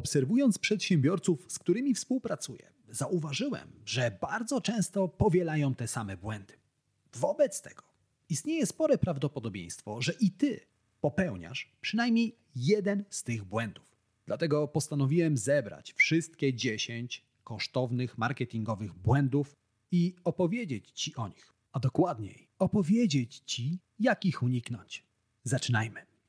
Obserwując przedsiębiorców, z którymi współpracuję, zauważyłem, że bardzo często powielają te same błędy. Wobec tego istnieje spore prawdopodobieństwo, że i ty popełniasz przynajmniej jeden z tych błędów. Dlatego postanowiłem zebrać wszystkie 10 kosztownych marketingowych błędów i opowiedzieć ci o nich. A dokładniej, opowiedzieć ci, jak ich uniknąć. Zaczynajmy.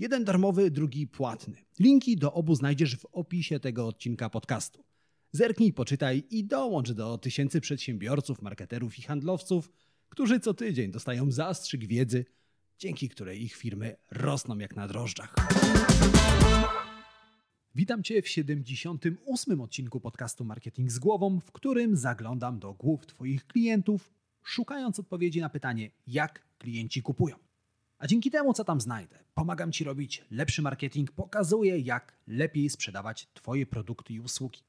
Jeden darmowy, drugi płatny. Linki do obu znajdziesz w opisie tego odcinka podcastu. Zerknij, poczytaj i dołącz do tysięcy przedsiębiorców, marketerów i handlowców, którzy co tydzień dostają zastrzyk wiedzy, dzięki której ich firmy rosną jak na drożdżach. Witam Cię w 78. odcinku podcastu Marketing z Głową, w którym zaglądam do głów Twoich klientów, szukając odpowiedzi na pytanie, jak klienci kupują. A dzięki temu, co tam znajdę, pomagam Ci robić lepszy marketing, pokazuję, jak lepiej sprzedawać Twoje produkty i usługi.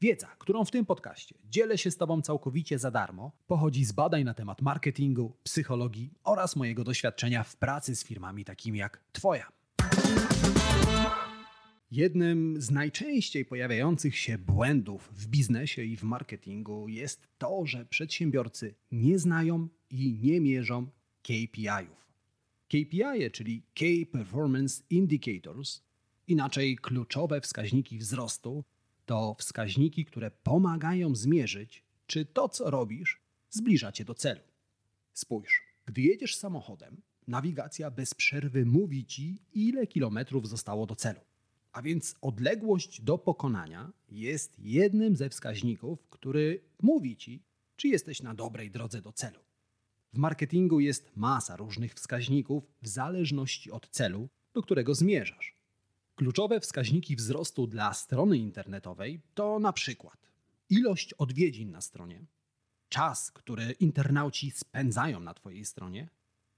Wiedza, którą w tym podcaście dzielę się z Tobą całkowicie za darmo, pochodzi z badań na temat marketingu, psychologii oraz mojego doświadczenia w pracy z firmami takimi jak Twoja. Jednym z najczęściej pojawiających się błędów w biznesie i w marketingu jest to, że przedsiębiorcy nie znają i nie mierzą KPI-ów. KPI, czyli Key Performance Indicators, inaczej kluczowe wskaźniki wzrostu, to wskaźniki, które pomagają zmierzyć, czy to, co robisz, zbliża cię do celu. Spójrz, gdy jedziesz samochodem, nawigacja bez przerwy mówi ci, ile kilometrów zostało do celu. A więc odległość do pokonania jest jednym ze wskaźników, który mówi ci, czy jesteś na dobrej drodze do celu. W marketingu jest masa różnych wskaźników w zależności od celu, do którego zmierzasz. Kluczowe wskaźniki wzrostu dla strony internetowej to na przykład ilość odwiedzin na stronie, czas, który internauci spędzają na Twojej stronie,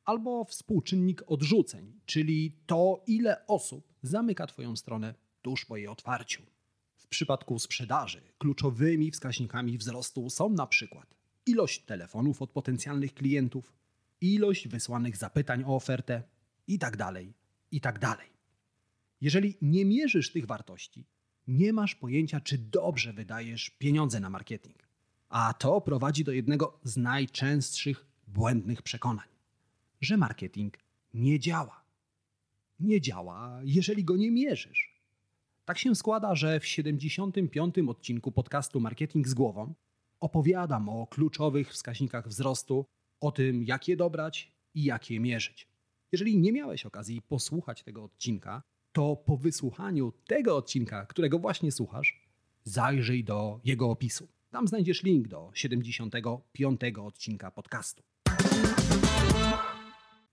albo współczynnik odrzuceń, czyli to, ile osób zamyka Twoją stronę tuż po jej otwarciu. W przypadku sprzedaży kluczowymi wskaźnikami wzrostu są na przykład ilość telefonów od potencjalnych klientów, ilość wysłanych zapytań o ofertę itd. Tak itd. Tak Jeżeli nie mierzysz tych wartości, nie masz pojęcia, czy dobrze wydajesz pieniądze na marketing. A to prowadzi do jednego z najczęstszych błędnych przekonań, że marketing nie działa. Nie działa, jeżeli go nie mierzysz. Tak się składa, że w 75. odcinku podcastu Marketing z głową opowiadam o kluczowych wskaźnikach wzrostu, o tym, jak je dobrać i jak je mierzyć. Jeżeli nie miałeś okazji posłuchać tego odcinka, to po wysłuchaniu tego odcinka, którego właśnie słuchasz, zajrzyj do jego opisu. Tam znajdziesz link do 75 odcinka podcastu.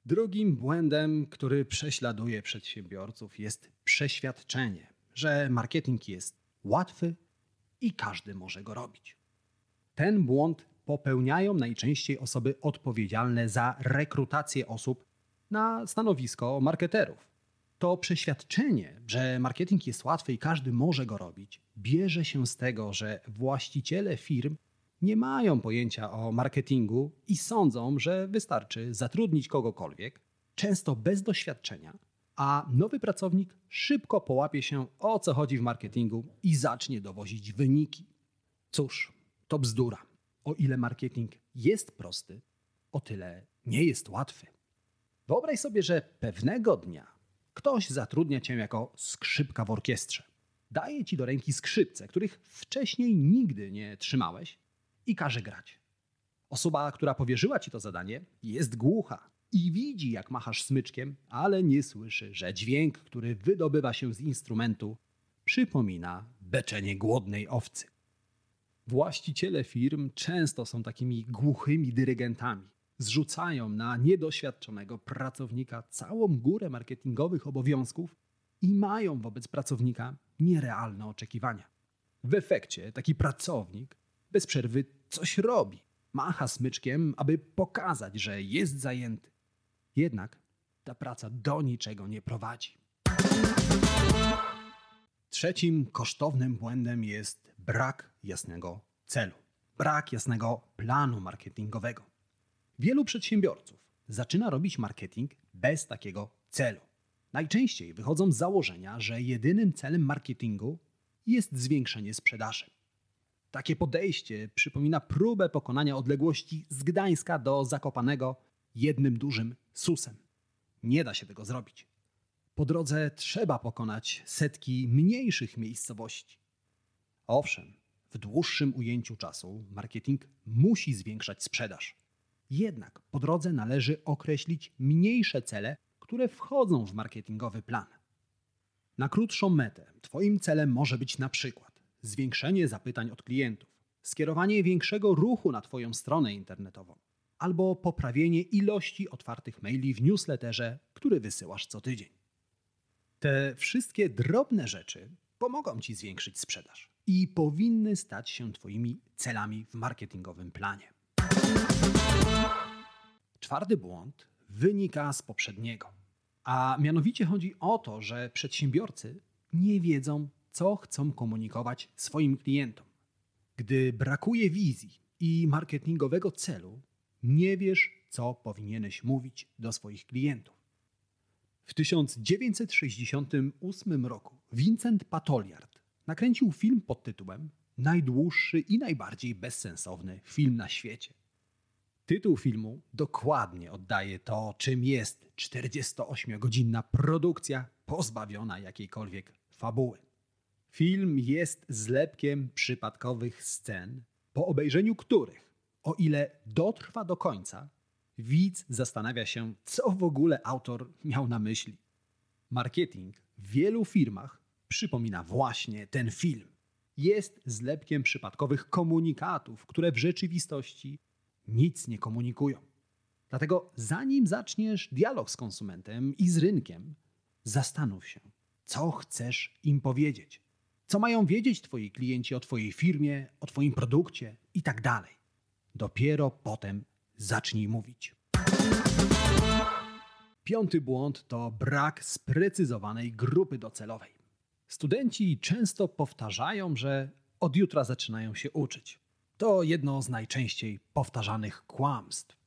Drugim błędem, który prześladuje przedsiębiorców, jest przeświadczenie, że marketing jest łatwy i każdy może go robić. Ten błąd popełniają najczęściej osoby odpowiedzialne za rekrutację osób na stanowisko marketerów. To przeświadczenie, że marketing jest łatwy i każdy może go robić, bierze się z tego, że właściciele firm nie mają pojęcia o marketingu i sądzą, że wystarczy zatrudnić kogokolwiek, często bez doświadczenia, a nowy pracownik szybko połapie się o co chodzi w marketingu i zacznie dowozić wyniki. Cóż, to bzdura. O ile marketing jest prosty, o tyle nie jest łatwy. Wyobraź sobie, że pewnego dnia ktoś zatrudnia cię jako skrzypka w orkiestrze. Daje ci do ręki skrzypce, których wcześniej nigdy nie trzymałeś i każe grać. Osoba, która powierzyła ci to zadanie, jest głucha i widzi, jak machasz smyczkiem, ale nie słyszy, że dźwięk, który wydobywa się z instrumentu, przypomina beczenie głodnej owcy. Właściciele firm często są takimi głuchymi dyrygentami. Zrzucają na niedoświadczonego pracownika całą górę marketingowych obowiązków i mają wobec pracownika nierealne oczekiwania. W efekcie taki pracownik bez przerwy coś robi. Macha smyczkiem, aby pokazać, że jest zajęty. Jednak ta praca do niczego nie prowadzi. Trzecim kosztownym błędem jest brak jasnego celu, brak jasnego planu marketingowego. Wielu przedsiębiorców zaczyna robić marketing bez takiego celu. Najczęściej wychodzą z założenia, że jedynym celem marketingu jest zwiększenie sprzedaży. Takie podejście przypomina próbę pokonania odległości z Gdańska do Zakopanego jednym dużym susem. Nie da się tego zrobić. Po drodze trzeba pokonać setki mniejszych miejscowości. Owszem, w dłuższym ujęciu czasu marketing musi zwiększać sprzedaż. Jednak po drodze należy określić mniejsze cele, które wchodzą w marketingowy plan. Na krótszą metę Twoim celem może być na przykład zwiększenie zapytań od klientów, skierowanie większego ruchu na Twoją stronę internetową albo poprawienie ilości otwartych maili w newsletterze, który wysyłasz co tydzień. Te wszystkie drobne rzeczy pomogą Ci zwiększyć sprzedaż i powinny stać się Twoimi celami w marketingowym planie. Czwarty błąd wynika z poprzedniego, a mianowicie chodzi o to, że przedsiębiorcy nie wiedzą, co chcą komunikować swoim klientom. Gdy brakuje wizji i marketingowego celu, nie wiesz, co powinieneś mówić do swoich klientów. W 1968 roku Vincent Patoliard nakręcił film pod tytułem Najdłuższy i najbardziej bezsensowny film na świecie. Tytuł filmu dokładnie oddaje to, czym jest 48-godzinna produkcja pozbawiona jakiejkolwiek fabuły. Film jest zlepkiem przypadkowych scen, po obejrzeniu których, o ile dotrwa do końca, widz zastanawia się, co w ogóle autor miał na myśli. Marketing w wielu firmach przypomina właśnie ten film. Jest zlepkiem przypadkowych komunikatów, które w rzeczywistości nic nie komunikują. Dlatego zanim zaczniesz dialog z konsumentem i z rynkiem, zastanów się, co chcesz im powiedzieć. Co mają wiedzieć Twoi klienci o Twojej firmie, o Twoim produkcie i tak. Dopiero potem zacznij mówić. Piąty błąd to brak sprecyzowanej grupy docelowej. Studenci często powtarzają, że od jutra zaczynają się uczyć. To jedno z najczęściej powtarzanych kłamstw.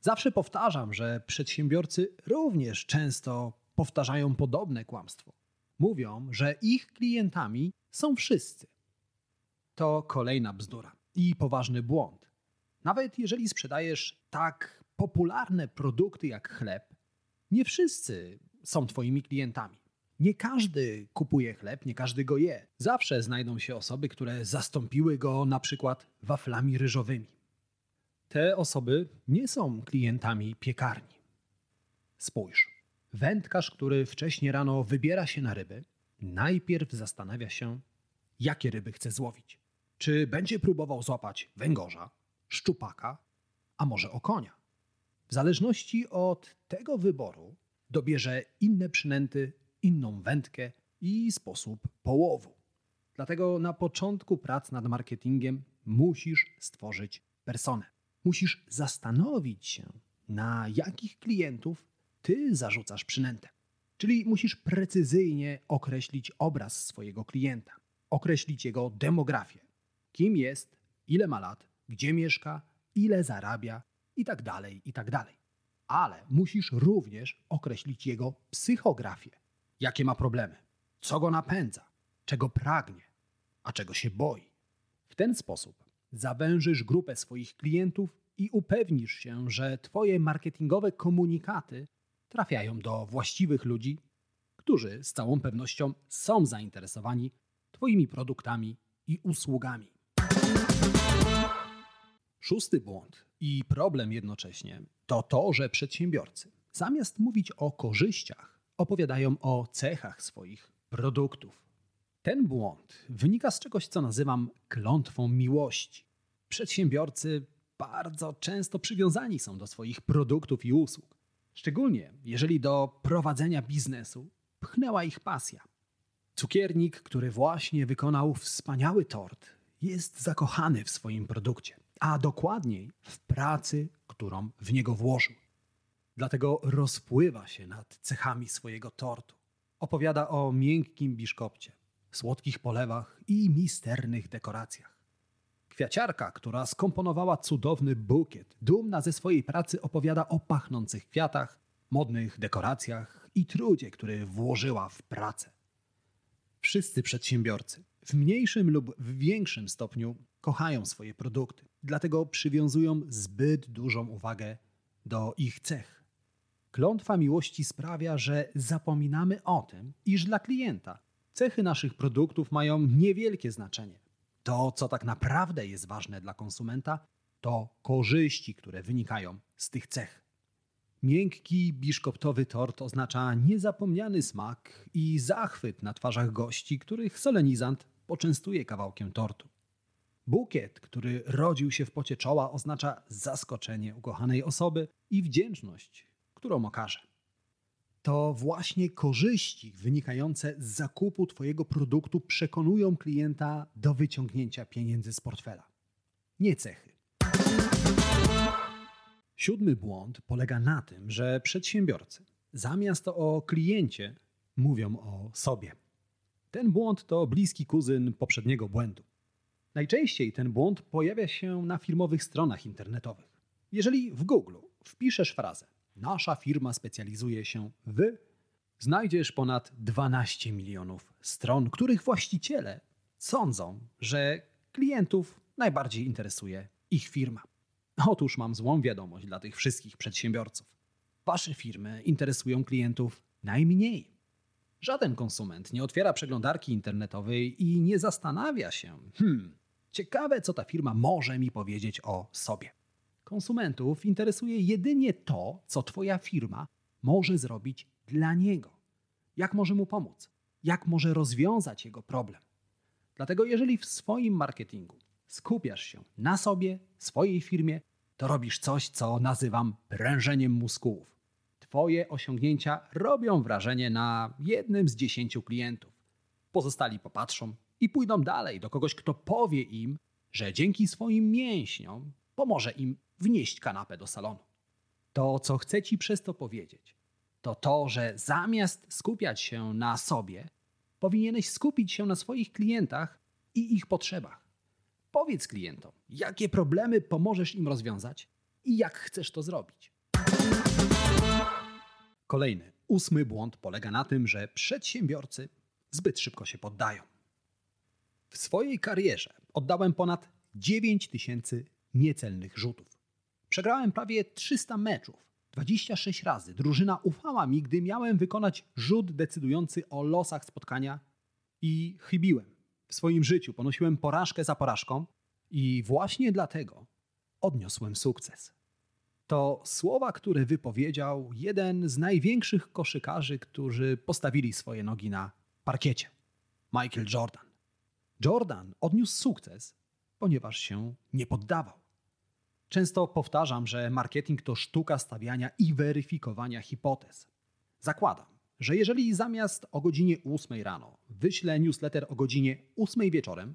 Zawsze powtarzam, że przedsiębiorcy również często powtarzają podobne kłamstwo. Mówią, że ich klientami są wszyscy. To kolejna bzdura i poważny błąd. Nawet jeżeli sprzedajesz tak popularne produkty jak chleb, nie wszyscy są Twoimi klientami. Nie każdy kupuje chleb, nie każdy go je. Zawsze znajdą się osoby, które zastąpiły go na przykład waflami ryżowymi. Te osoby nie są klientami piekarni. Spójrz. Wędkarz, który wcześniej rano wybiera się na ryby, najpierw zastanawia się, jakie ryby chce złowić. Czy będzie próbował złapać węgorza, szczupaka, a może okonia. W zależności od tego wyboru dobierze inne przynęty inną wędkę i sposób połowu. Dlatego na początku prac nad marketingiem musisz stworzyć personę. Musisz zastanowić się, na jakich klientów ty zarzucasz przynętę. Czyli musisz precyzyjnie określić obraz swojego klienta, określić jego demografię. Kim jest, ile ma lat, gdzie mieszka, ile zarabia itd., tak itd. Tak Ale musisz również określić jego psychografię jakie ma problemy, co go napędza, czego pragnie, a czego się boi. W ten sposób zawężysz grupę swoich klientów i upewnisz się, że Twoje marketingowe komunikaty trafiają do właściwych ludzi, którzy z całą pewnością są zainteresowani Twoimi produktami i usługami. Szósty błąd i problem jednocześnie to to, że przedsiębiorcy zamiast mówić o korzyściach, opowiadają o cechach swoich produktów. Ten błąd wynika z czegoś, co nazywam klątwą miłości. Przedsiębiorcy bardzo często przywiązani są do swoich produktów i usług, szczególnie jeżeli do prowadzenia biznesu pchnęła ich pasja. Cukiernik, który właśnie wykonał wspaniały tort, jest zakochany w swoim produkcie, a dokładniej w pracy, którą w niego włożył. Dlatego rozpływa się nad cechami swojego tortu. Opowiada o miękkim biszkopcie, słodkich polewach i misternych dekoracjach. Kwiaciarka, która skomponowała cudowny bukiet, dumna ze swojej pracy, opowiada o pachnących kwiatach, modnych dekoracjach i trudzie, który włożyła w pracę. Wszyscy przedsiębiorcy w mniejszym lub w większym stopniu kochają swoje produkty, dlatego przywiązują zbyt dużą uwagę do ich cech. Klątwa miłości sprawia, że zapominamy o tym, iż dla klienta cechy naszych produktów mają niewielkie znaczenie. To, co tak naprawdę jest ważne dla konsumenta, to korzyści, które wynikają z tych cech. Miękki biszkoptowy tort oznacza niezapomniany smak i zachwyt na twarzach gości, których solenizant poczęstuje kawałkiem tortu. Bukiet, który rodził się w pocie czoła, oznacza zaskoczenie ukochanej osoby i wdzięczność, którą okaże. To właśnie korzyści wynikające z zakupu Twojego produktu przekonują klienta do wyciągnięcia pieniędzy z portfela, nie cechy. Siódmy błąd polega na tym, że przedsiębiorcy zamiast o kliencie mówią o sobie. Ten błąd to bliski kuzyn poprzedniego błędu. Najczęściej ten błąd pojawia się na firmowych stronach internetowych. Jeżeli w Google wpiszesz frazę Nasza firma specjalizuje się w znajdziesz ponad 12 milionów stron, których właściciele sądzą, że klientów najbardziej interesuje ich firma. Otóż mam złą wiadomość dla tych wszystkich przedsiębiorców. Wasze firmy interesują klientów najmniej. Żaden konsument nie otwiera przeglądarki internetowej i nie zastanawia się, hmm, ciekawe, co ta firma może mi powiedzieć o sobie. Konsumentów interesuje jedynie to, co Twoja firma może zrobić dla niego. Jak może mu pomóc? Jak może rozwiązać jego problem? Dlatego, jeżeli w swoim marketingu skupiasz się na sobie, swojej firmie, to robisz coś, co nazywam prężeniem muskułów. Twoje osiągnięcia robią wrażenie na jednym z dziesięciu klientów. Pozostali popatrzą i pójdą dalej do kogoś, kto powie im, że dzięki swoim mięśniom pomoże im wnieść kanapę do salonu. To, co chcę Ci przez to powiedzieć, to to, że zamiast skupiać się na sobie, powinieneś skupić się na swoich klientach i ich potrzebach. Powiedz klientom, jakie problemy pomożesz im rozwiązać i jak chcesz to zrobić. Kolejny, ósmy błąd polega na tym, że przedsiębiorcy zbyt szybko się poddają. W swojej karierze oddałem ponad 9 tysięcy niecelnych rzutów. Przegrałem prawie 300 meczów. 26 razy drużyna ufała mi, gdy miałem wykonać rzut decydujący o losach spotkania i chybiłem. W swoim życiu ponosiłem porażkę za porażką i właśnie dlatego odniosłem sukces. To słowa, które wypowiedział jeden z największych koszykarzy, którzy postawili swoje nogi na parkiecie Michael Jordan. Jordan odniósł sukces, ponieważ się nie poddawał. Często powtarzam, że marketing to sztuka stawiania i weryfikowania hipotez. Zakładam, że jeżeli zamiast o godzinie 8 rano wyślę newsletter o godzinie 8 wieczorem,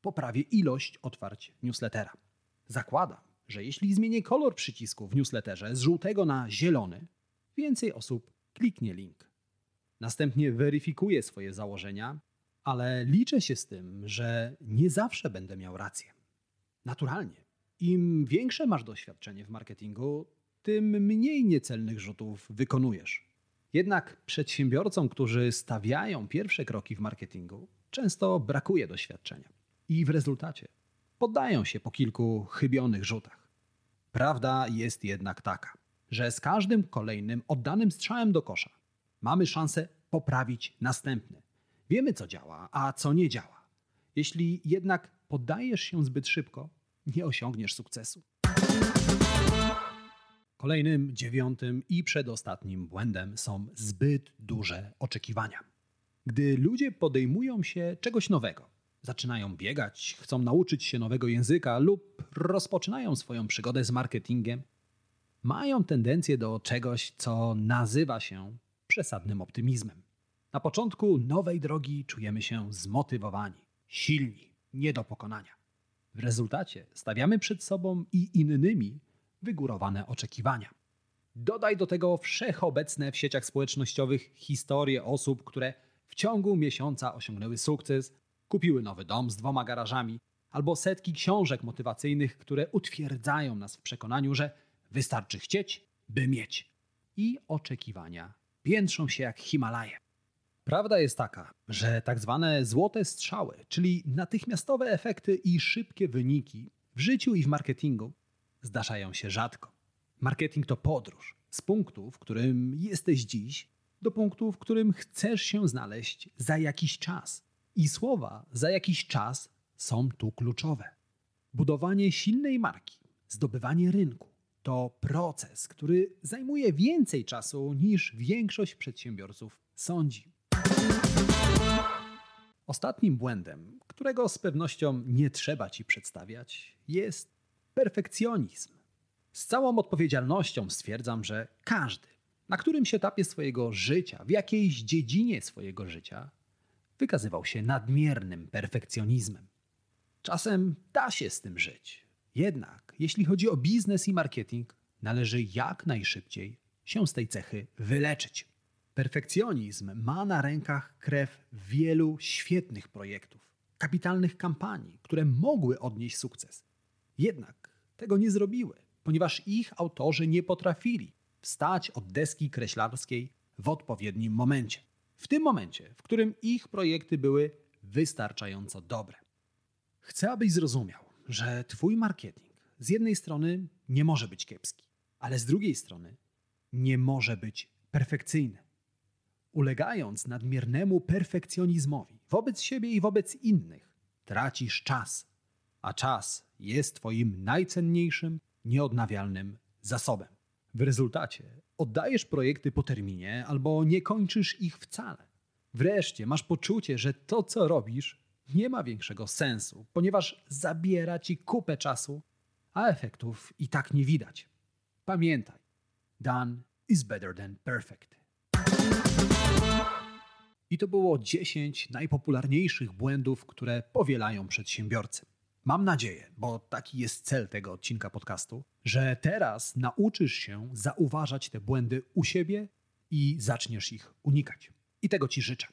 poprawię ilość otwarć newslettera. Zakładam, że jeśli zmienię kolor przycisku w newsletterze z żółtego na zielony, więcej osób kliknie link. Następnie weryfikuję swoje założenia, ale liczę się z tym, że nie zawsze będę miał rację. Naturalnie im większe masz doświadczenie w marketingu, tym mniej niecelnych rzutów wykonujesz. Jednak przedsiębiorcom, którzy stawiają pierwsze kroki w marketingu, często brakuje doświadczenia. I w rezultacie poddają się po kilku chybionych rzutach. Prawda jest jednak taka, że z każdym kolejnym oddanym strzałem do kosza mamy szansę poprawić następny. Wiemy, co działa, a co nie działa. Jeśli jednak poddajesz się zbyt szybko, nie osiągniesz sukcesu. Kolejnym, dziewiątym i przedostatnim błędem są zbyt duże oczekiwania. Gdy ludzie podejmują się czegoś nowego, zaczynają biegać, chcą nauczyć się nowego języka lub rozpoczynają swoją przygodę z marketingiem, mają tendencję do czegoś, co nazywa się przesadnym optymizmem. Na początku nowej drogi czujemy się zmotywowani, silni, nie do pokonania. W rezultacie stawiamy przed sobą i innymi wygórowane oczekiwania. Dodaj do tego wszechobecne w sieciach społecznościowych historie osób, które w ciągu miesiąca osiągnęły sukces, kupiły nowy dom z dwoma garażami, albo setki książek motywacyjnych, które utwierdzają nas w przekonaniu, że wystarczy chcieć, by mieć. I oczekiwania piętrzą się jak Himalaje. Prawda jest taka, że tak zwane złote strzały, czyli natychmiastowe efekty i szybkie wyniki w życiu i w marketingu zdarzają się rzadko. Marketing to podróż z punktu, w którym jesteś dziś, do punktu, w którym chcesz się znaleźć za jakiś czas. I słowa za jakiś czas są tu kluczowe. Budowanie silnej marki, zdobywanie rynku to proces, który zajmuje więcej czasu niż większość przedsiębiorców sądzi. Ostatnim błędem, którego z pewnością nie trzeba ci przedstawiać, jest perfekcjonizm. Z całą odpowiedzialnością stwierdzam, że każdy, na którymś etapie swojego życia, w jakiejś dziedzinie swojego życia, wykazywał się nadmiernym perfekcjonizmem. Czasem da się z tym żyć. Jednak, jeśli chodzi o biznes i marketing, należy jak najszybciej się z tej cechy wyleczyć. Perfekcjonizm ma na rękach krew wielu świetnych projektów, kapitalnych kampanii, które mogły odnieść sukces. Jednak tego nie zrobiły, ponieważ ich autorzy nie potrafili wstać od deski kreślarskiej w odpowiednim momencie. W tym momencie, w którym ich projekty były wystarczająco dobre. Chcę, abyś zrozumiał, że Twój marketing z jednej strony nie może być kiepski, ale z drugiej strony nie może być perfekcyjny. Ulegając nadmiernemu perfekcjonizmowi wobec siebie i wobec innych, tracisz czas, a czas jest Twoim najcenniejszym, nieodnawialnym zasobem. W rezultacie oddajesz projekty po terminie albo nie kończysz ich wcale. Wreszcie masz poczucie, że to, co robisz, nie ma większego sensu, ponieważ zabiera ci kupę czasu, a efektów i tak nie widać. Pamiętaj, done is better than perfect. I to było 10 najpopularniejszych błędów, które powielają przedsiębiorcy. Mam nadzieję, bo taki jest cel tego odcinka podcastu, że teraz nauczysz się zauważać te błędy u siebie i zaczniesz ich unikać. I tego Ci życzę.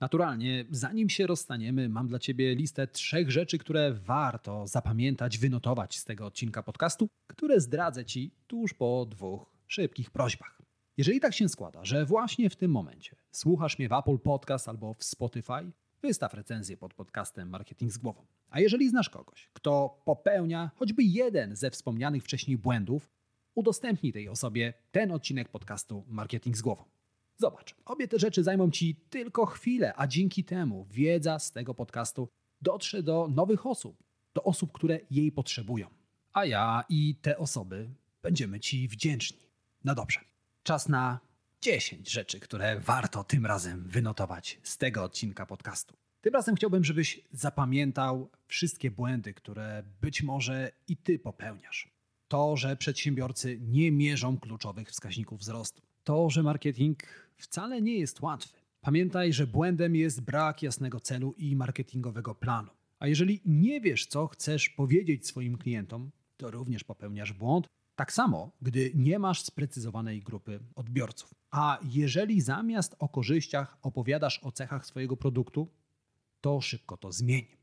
Naturalnie, zanim się rozstaniemy, mam dla Ciebie listę trzech rzeczy, które warto zapamiętać, wynotować z tego odcinka podcastu, które zdradzę Ci tuż po dwóch szybkich prośbach. Jeżeli tak się składa, że właśnie w tym momencie słuchasz mnie w Apple Podcast albo w Spotify, wystaw recenzję pod podcastem Marketing z głową. A jeżeli znasz kogoś, kto popełnia choćby jeden ze wspomnianych wcześniej błędów, udostępnij tej osobie ten odcinek podcastu Marketing z głową. Zobacz, obie te rzeczy zajmą Ci tylko chwilę, a dzięki temu wiedza z tego podcastu dotrze do nowych osób, do osób, które jej potrzebują. A ja i te osoby będziemy Ci wdzięczni. No dobrze, czas na 10 rzeczy, które warto tym razem wynotować z tego odcinka podcastu. Tym razem chciałbym, żebyś zapamiętał wszystkie błędy, które być może i ty popełniasz. To, że przedsiębiorcy nie mierzą kluczowych wskaźników wzrostu. To, że marketing wcale nie jest łatwy. Pamiętaj, że błędem jest brak jasnego celu i marketingowego planu. A jeżeli nie wiesz, co chcesz powiedzieć swoim klientom, to również popełniasz błąd. Tak samo, gdy nie masz sprecyzowanej grupy odbiorców. A jeżeli zamiast o korzyściach opowiadasz o cechach swojego produktu, to szybko to zmieni.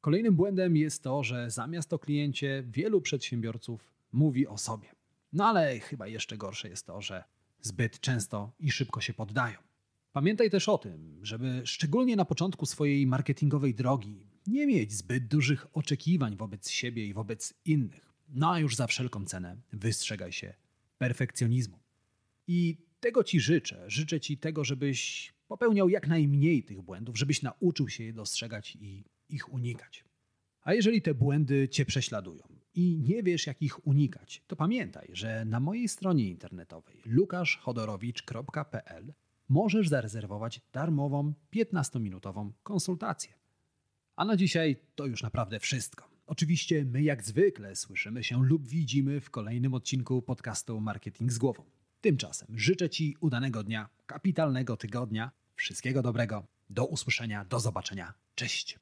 Kolejnym błędem jest to, że zamiast o kliencie wielu przedsiębiorców mówi o sobie. No ale chyba jeszcze gorsze jest to, że zbyt często i szybko się poddają. Pamiętaj też o tym, żeby szczególnie na początku swojej marketingowej drogi nie mieć zbyt dużych oczekiwań wobec siebie i wobec innych. No a już za wszelką cenę wystrzegaj się perfekcjonizmu. I tego Ci życzę. Życzę Ci tego, żebyś popełniał jak najmniej tych błędów, żebyś nauczył się je dostrzegać i ich unikać. A jeżeli te błędy Cię prześladują i nie wiesz, jak ich unikać, to pamiętaj, że na mojej stronie internetowej lukaszchodorowicz.pl możesz zarezerwować darmową 15-minutową konsultację. A na dzisiaj to już naprawdę wszystko. Oczywiście my jak zwykle słyszymy się lub widzimy w kolejnym odcinku podcastu Marketing z głową. Tymczasem życzę Ci udanego dnia, kapitalnego tygodnia Wszystkiego dobrego. Do usłyszenia, do zobaczenia. Cześć.